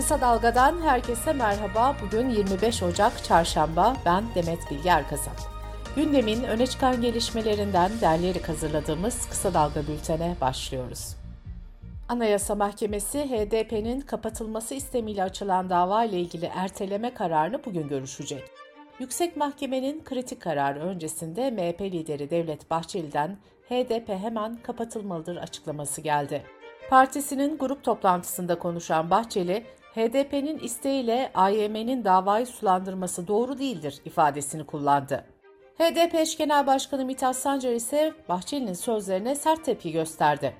Kısa Dalga'dan herkese merhaba. Bugün 25 Ocak Çarşamba. Ben Demet Bilge Erkazan. Gündemin öne çıkan gelişmelerinden derleyerek hazırladığımız Kısa Dalga bültene başlıyoruz. Anayasa Mahkemesi HDP'nin kapatılması istemiyle açılan dava ile ilgili erteleme kararını bugün görüşecek. Yüksek Mahkemenin kritik kararı öncesinde MHP lideri Devlet Bahçeli'den HDP hemen kapatılmalıdır açıklaması geldi. Partisinin grup toplantısında konuşan Bahçeli, HDP'nin isteğiyle AYM'nin davayı sulandırması doğru değildir ifadesini kullandı. HDP eş genel başkanı Mithat Sancar ise Bahçeli'nin sözlerine sert tepki gösterdi.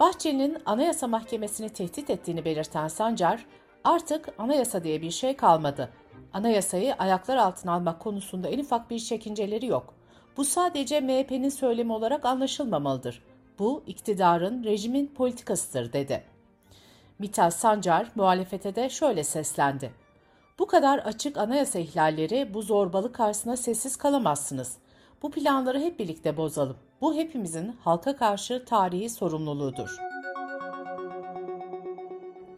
Bahçeli'nin Anayasa Mahkemesi'ni tehdit ettiğini belirten Sancar, artık anayasa diye bir şey kalmadı. Anayasayı ayaklar altına almak konusunda en ufak bir çekinceleri yok. Bu sadece MHP'nin söylemi olarak anlaşılmamalıdır. Bu iktidarın, rejimin politikasıdır dedi. Mithat Sancar muhalefete de şöyle seslendi. Bu kadar açık anayasa ihlalleri, bu zorbalık karşısında sessiz kalamazsınız. Bu planları hep birlikte bozalım. Bu hepimizin halka karşı tarihi sorumluluğudur.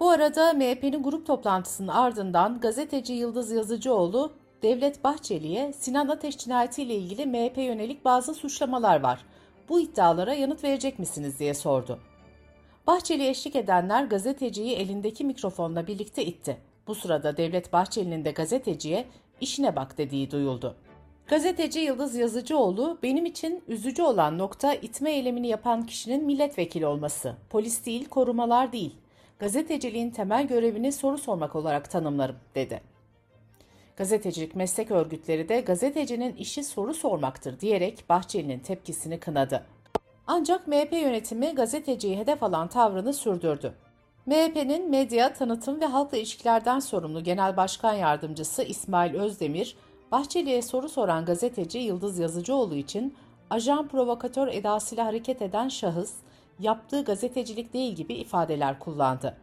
Bu arada MHP'nin grup toplantısının ardından gazeteci Yıldız Yazıcıoğlu, Devlet Bahçeli'ye Sinan Ateş cinayetiyle ilgili MHP yönelik bazı suçlamalar var. Bu iddialara yanıt verecek misiniz diye sordu. Bahçeli eşlik edenler gazeteciyi elindeki mikrofonla birlikte itti. Bu sırada Devlet Bahçeli'nin de gazeteciye işine bak dediği duyuldu. Gazeteci Yıldız Yazıcıoğlu, benim için üzücü olan nokta itme eylemini yapan kişinin milletvekili olması. Polis değil, korumalar değil. Gazeteciliğin temel görevini soru sormak olarak tanımlarım, dedi. Gazetecilik meslek örgütleri de gazetecinin işi soru sormaktır diyerek Bahçeli'nin tepkisini kınadı. Ancak MHP yönetimi gazeteciyi hedef alan tavrını sürdürdü. MHP'nin medya, tanıtım ve halkla ilişkilerden sorumlu Genel Başkan Yardımcısı İsmail Özdemir, Bahçeli'ye soru soran gazeteci Yıldız Yazıcıoğlu için ajan provokatör edasıyla hareket eden şahıs, yaptığı gazetecilik değil gibi ifadeler kullandı.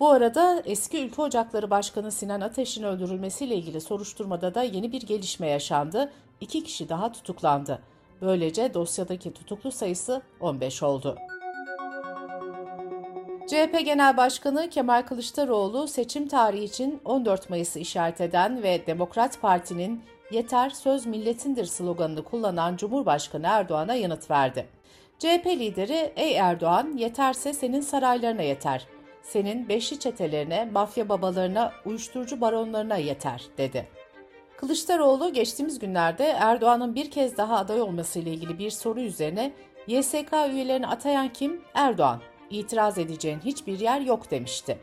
Bu arada eski Ülke Ocakları Başkanı Sinan Ateş'in öldürülmesiyle ilgili soruşturmada da yeni bir gelişme yaşandı. İki kişi daha tutuklandı. Böylece dosyadaki tutuklu sayısı 15 oldu. CHP Genel Başkanı Kemal Kılıçdaroğlu seçim tarihi için 14 Mayıs'ı işaret eden ve Demokrat Parti'nin Yeter Söz Milletindir sloganını kullanan Cumhurbaşkanı Erdoğan'a yanıt verdi. CHP lideri ey Erdoğan yeterse senin saraylarına yeter. Senin beşli çetelerine, mafya babalarına, uyuşturucu baronlarına yeter dedi. Kılıçdaroğlu geçtiğimiz günlerde Erdoğan'ın bir kez daha aday olmasıyla ilgili bir soru üzerine YSK üyelerini atayan kim? Erdoğan. İtiraz edeceğin hiçbir yer yok demişti.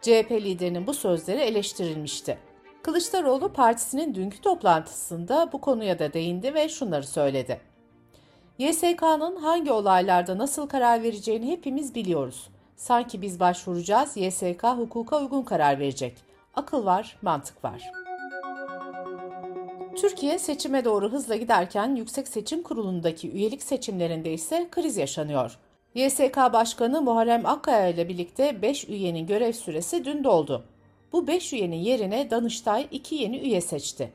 CHP liderinin bu sözleri eleştirilmişti. Kılıçdaroğlu partisinin dünkü toplantısında bu konuya da değindi ve şunları söyledi. YSK'nın hangi olaylarda nasıl karar vereceğini hepimiz biliyoruz. Sanki biz başvuracağız, YSK hukuka uygun karar verecek. Akıl var, mantık var.'' Türkiye seçime doğru hızla giderken Yüksek Seçim Kurulu'ndaki üyelik seçimlerinde ise kriz yaşanıyor. YSK Başkanı Muharrem Akkaya ile birlikte 5 üyenin görev süresi dün doldu. Bu 5 üyenin yerine Danıştay 2 yeni üye seçti.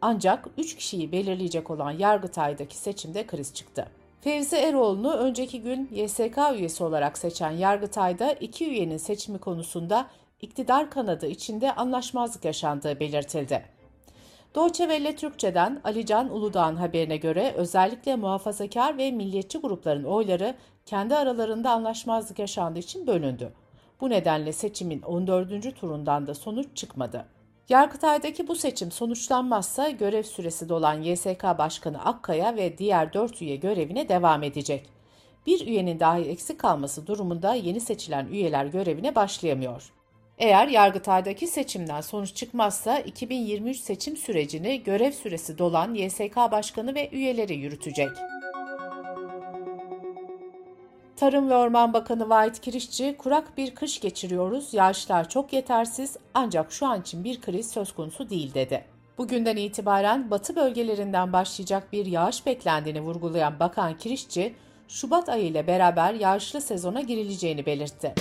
Ancak 3 kişiyi belirleyecek olan Yargıtay'daki seçimde kriz çıktı. Fevzi Eroğlu'nu önceki gün YSK üyesi olarak seçen Yargıtay'da iki üyenin seçimi konusunda iktidar kanadı içinde anlaşmazlık yaşandığı belirtildi. Welle Türkçe'den Alican Uludağ'ın haberine göre özellikle muhafazakar ve milliyetçi grupların oyları kendi aralarında anlaşmazlık yaşandığı için bölündü. Bu nedenle seçimin 14. turundan da sonuç çıkmadı. Yargıtay'daki bu seçim sonuçlanmazsa görev süresi dolan YSK Başkanı Akkaya ve diğer 4 üye görevine devam edecek. Bir üyenin dahi eksik kalması durumunda yeni seçilen üyeler görevine başlayamıyor. Eğer Yargıtay'daki seçimden sonuç çıkmazsa 2023 seçim sürecini görev süresi dolan YSK Başkanı ve üyeleri yürütecek. Tarım ve Orman Bakanı Vahit Kirişçi, kurak bir kış geçiriyoruz, yağışlar çok yetersiz ancak şu an için bir kriz söz konusu değil dedi. Bugünden itibaren batı bölgelerinden başlayacak bir yağış beklendiğini vurgulayan Bakan Kirişçi, Şubat ayı ile beraber yağışlı sezona girileceğini belirtti.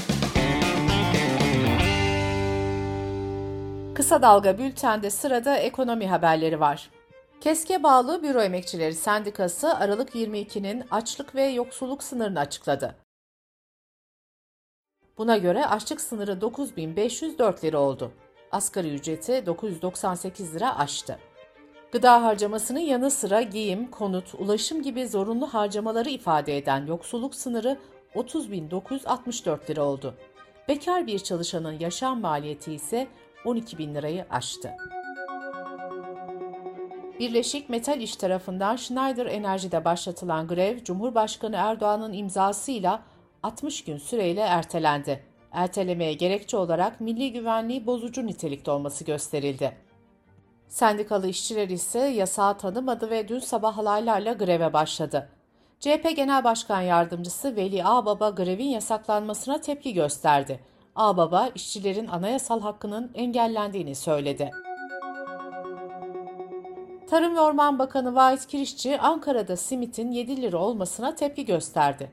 Kısa Dalga Bülten'de sırada ekonomi haberleri var. KESK'e bağlı Büro Emekçileri Sendikası Aralık 22'nin açlık ve yoksulluk sınırını açıkladı. Buna göre açlık sınırı 9504 lira oldu. Asgari ücreti 998 lira aştı. Gıda harcamasının yanı sıra giyim, konut, ulaşım gibi zorunlu harcamaları ifade eden yoksulluk sınırı 30.964 lira oldu. Bekar bir çalışanın yaşam maliyeti ise 12 bin lirayı aştı. Birleşik Metal İş tarafından Schneider Enerji'de başlatılan grev, Cumhurbaşkanı Erdoğan'ın imzasıyla 60 gün süreyle ertelendi. Ertelemeye gerekçe olarak milli güvenliği bozucu nitelikte olması gösterildi. Sendikalı işçiler ise yasağı tanımadı ve dün sabah halaylarla greve başladı. CHP Genel Başkan Yardımcısı Veli Ağbaba grevin yasaklanmasına tepki gösterdi. Ağbaba, işçilerin anayasal hakkının engellendiğini söyledi. Tarım ve Orman Bakanı Vahit Kirişçi, Ankara'da simitin 7 lira olmasına tepki gösterdi.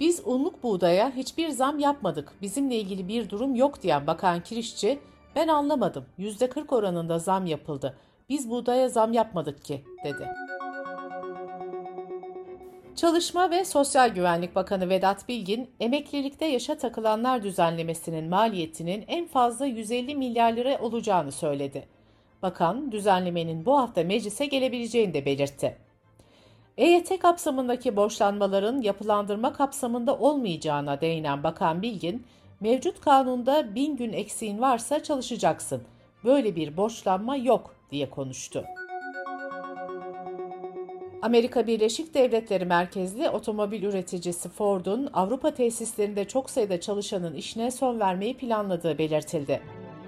Biz unluk buğdaya hiçbir zam yapmadık, bizimle ilgili bir durum yok diyen Bakan Kirişçi, ben anlamadım, %40 oranında zam yapıldı, biz buğdaya zam yapmadık ki, dedi. Çalışma ve Sosyal Güvenlik Bakanı Vedat Bilgin, emeklilikte yaşa takılanlar düzenlemesinin maliyetinin en fazla 150 milyar lira olacağını söyledi. Bakan, düzenlemenin bu hafta meclise gelebileceğini de belirtti. EYT kapsamındaki borçlanmaların yapılandırma kapsamında olmayacağına değinen Bakan Bilgin, mevcut kanunda bin gün eksiğin varsa çalışacaksın. Böyle bir borçlanma yok diye konuştu. Amerika Birleşik Devletleri merkezli otomobil üreticisi Ford'un Avrupa tesislerinde çok sayıda çalışanın işine son vermeyi planladığı belirtildi.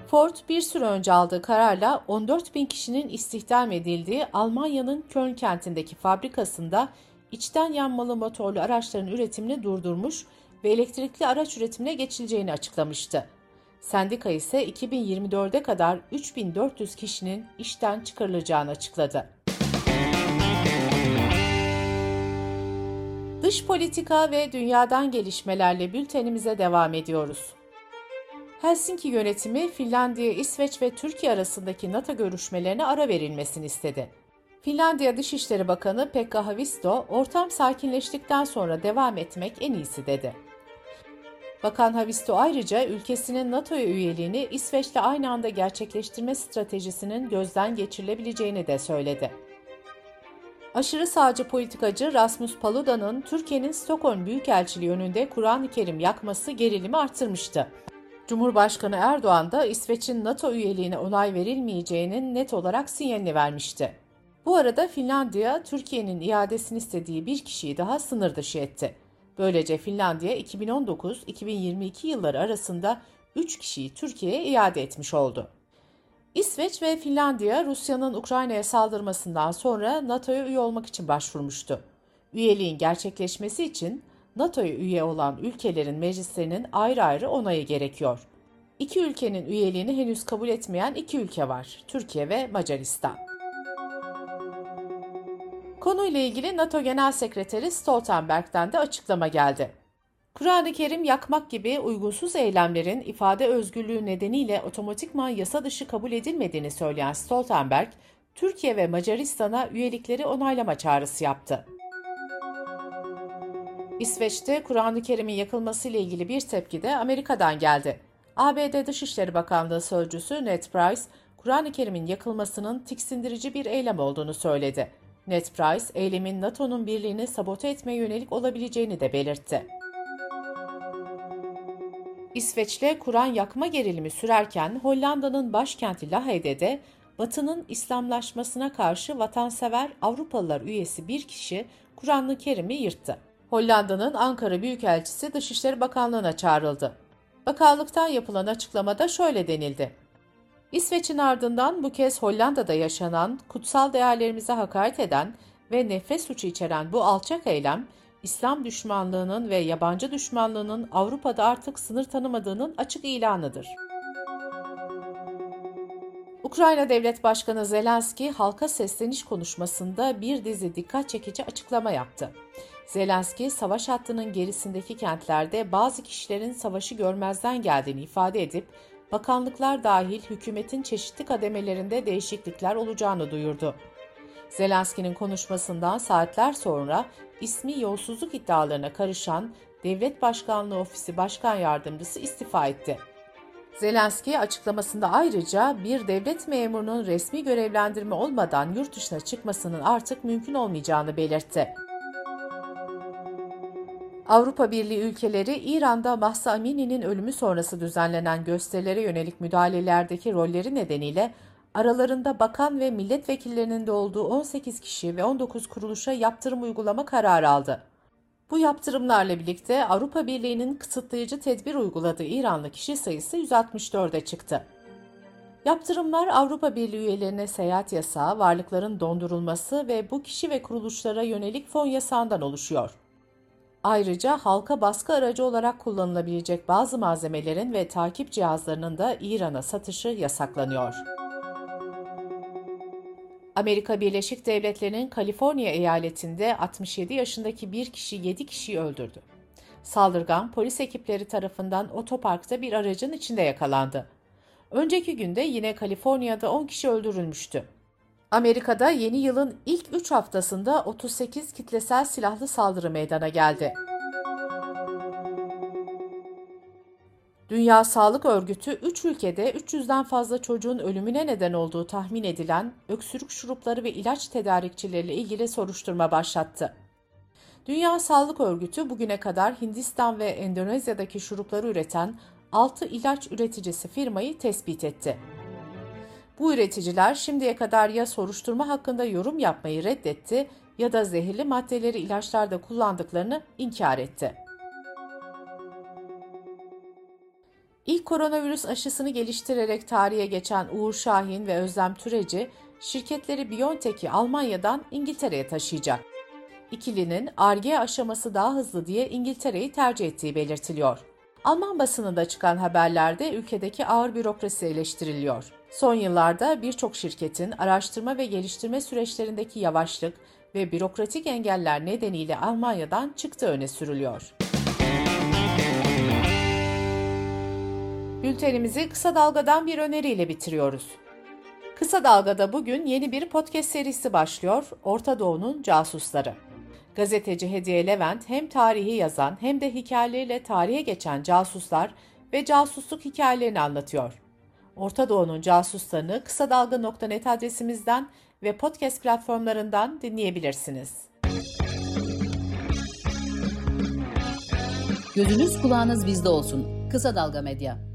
Ford bir süre önce aldığı kararla 14 bin kişinin istihdam edildiği Almanya'nın Köln kentindeki fabrikasında içten yanmalı motorlu araçların üretimini durdurmuş ve elektrikli araç üretimine geçileceğini açıklamıştı. Sendika ise 2024'e kadar 3400 kişinin işten çıkarılacağını açıkladı. Dış politika ve dünyadan gelişmelerle bültenimize devam ediyoruz. Helsinki yönetimi Finlandiya, İsveç ve Türkiye arasındaki NATO görüşmelerine ara verilmesini istedi. Finlandiya Dışişleri Bakanı Pekka Havisto, ortam sakinleştikten sonra devam etmek en iyisi dedi. Bakan Havisto ayrıca ülkesinin NATO'ya üyeliğini İsveç'le aynı anda gerçekleştirme stratejisinin gözden geçirilebileceğini de söyledi. Aşırı sağcı politikacı Rasmus Paluda'nın Türkiye'nin Stockholm Büyükelçiliği önünde Kur'an-ı Kerim yakması gerilimi artırmıştı. Cumhurbaşkanı Erdoğan da İsveç'in NATO üyeliğine onay verilmeyeceğinin net olarak sinyalini vermişti. Bu arada Finlandiya, Türkiye'nin iadesini istediği bir kişiyi daha sınır dışı etti. Böylece Finlandiya 2019-2022 yılları arasında 3 kişiyi Türkiye'ye iade etmiş oldu. İsveç ve Finlandiya Rusya'nın Ukrayna'ya saldırmasından sonra NATO'ya üye olmak için başvurmuştu. Üyeliğin gerçekleşmesi için NATO'ya üye olan ülkelerin meclislerinin ayrı ayrı onayı gerekiyor. İki ülkenin üyeliğini henüz kabul etmeyen iki ülke var, Türkiye ve Macaristan. Konuyla ilgili NATO Genel Sekreteri Stoltenberg'den de açıklama geldi. Kur'an-ı Kerim yakmak gibi uygunsuz eylemlerin ifade özgürlüğü nedeniyle otomatikman yasa dışı kabul edilmediğini söyleyen Stoltenberg, Türkiye ve Macaristan'a üyelikleri onaylama çağrısı yaptı. İsveç'te Kur'an-ı Kerim'in yakılmasıyla ilgili bir tepki de Amerika'dan geldi. ABD Dışişleri Bakanlığı Sözcüsü Ned Price, Kur'an-ı Kerim'in yakılmasının tiksindirici bir eylem olduğunu söyledi. Ned Price, eylemin NATO'nun birliğini sabote etmeye yönelik olabileceğini de belirtti. İsveç'le Kur'an yakma gerilimi sürerken Hollanda'nın başkenti Lahe'de de Batı'nın İslamlaşmasına karşı vatansever Avrupalılar üyesi bir kişi Kur'an-ı Kerim'i yırttı. Hollanda'nın Ankara Büyükelçisi Dışişleri Bakanlığı'na çağrıldı. Bakanlıktan yapılan açıklamada şöyle denildi. İsveç'in ardından bu kez Hollanda'da yaşanan, kutsal değerlerimize hakaret eden ve nefret suçu içeren bu alçak eylem, İslam düşmanlığının ve yabancı düşmanlığının Avrupa'da artık sınır tanımadığının açık ilanıdır. Ukrayna Devlet Başkanı Zelenski halka sesleniş konuşmasında bir dizi dikkat çekici açıklama yaptı. Zelenski, savaş hattının gerisindeki kentlerde bazı kişilerin savaşı görmezden geldiğini ifade edip, bakanlıklar dahil hükümetin çeşitli kademelerinde değişiklikler olacağını duyurdu. Zelenski'nin konuşmasından saatler sonra ismi yolsuzluk iddialarına karışan Devlet Başkanlığı Ofisi Başkan Yardımcısı istifa etti. Zelenski açıklamasında ayrıca bir devlet memurunun resmi görevlendirme olmadan yurt dışına çıkmasının artık mümkün olmayacağını belirtti. Avrupa Birliği ülkeleri İran'da Mahsa Amini'nin ölümü sonrası düzenlenen gösterilere yönelik müdahalelerdeki rolleri nedeniyle aralarında bakan ve milletvekillerinin de olduğu 18 kişi ve 19 kuruluşa yaptırım uygulama kararı aldı. Bu yaptırımlarla birlikte Avrupa Birliği'nin kısıtlayıcı tedbir uyguladığı İranlı kişi sayısı 164'e çıktı. Yaptırımlar Avrupa Birliği üyelerine seyahat yasağı, varlıkların dondurulması ve bu kişi ve kuruluşlara yönelik fon yasağından oluşuyor. Ayrıca halka baskı aracı olarak kullanılabilecek bazı malzemelerin ve takip cihazlarının da İran'a satışı yasaklanıyor. Amerika Birleşik Devletleri'nin Kaliforniya eyaletinde 67 yaşındaki bir kişi 7 kişiyi öldürdü. Saldırgan polis ekipleri tarafından otoparkta bir aracın içinde yakalandı. Önceki günde yine Kaliforniya'da 10 kişi öldürülmüştü. Amerika'da yeni yılın ilk 3 haftasında 38 kitlesel silahlı saldırı meydana geldi. Dünya Sağlık Örgütü 3 ülkede 300'den fazla çocuğun ölümüne neden olduğu tahmin edilen öksürük şurupları ve ilaç tedarikçileriyle ilgili soruşturma başlattı. Dünya Sağlık Örgütü bugüne kadar Hindistan ve Endonezya'daki şurupları üreten 6 ilaç üreticisi firmayı tespit etti. Bu üreticiler şimdiye kadar ya soruşturma hakkında yorum yapmayı reddetti ya da zehirli maddeleri ilaçlarda kullandıklarını inkar etti. İlk koronavirüs aşısını geliştirerek tarihe geçen Uğur Şahin ve Özlem Türeci, şirketleri BioNTech'i Almanya'dan İngiltere'ye taşıyacak. İkilinin ARGE aşaması daha hızlı diye İngiltere'yi tercih ettiği belirtiliyor. Alman basınında çıkan haberlerde ülkedeki ağır bürokrasi eleştiriliyor. Son yıllarda birçok şirketin araştırma ve geliştirme süreçlerindeki yavaşlık ve bürokratik engeller nedeniyle Almanya'dan çıktığı öne sürülüyor. Bültenimizi kısa dalgadan bir öneriyle bitiriyoruz. Kısa Dalga'da bugün yeni bir podcast serisi başlıyor, Orta Doğu'nun Casusları. Gazeteci Hediye Levent hem tarihi yazan hem de hikayeleriyle tarihe geçen casuslar ve casusluk hikayelerini anlatıyor. Orta Doğu'nun casuslarını kısa dalga.net adresimizden ve podcast platformlarından dinleyebilirsiniz. Gözünüz kulağınız bizde olsun. Kısa Dalga Medya.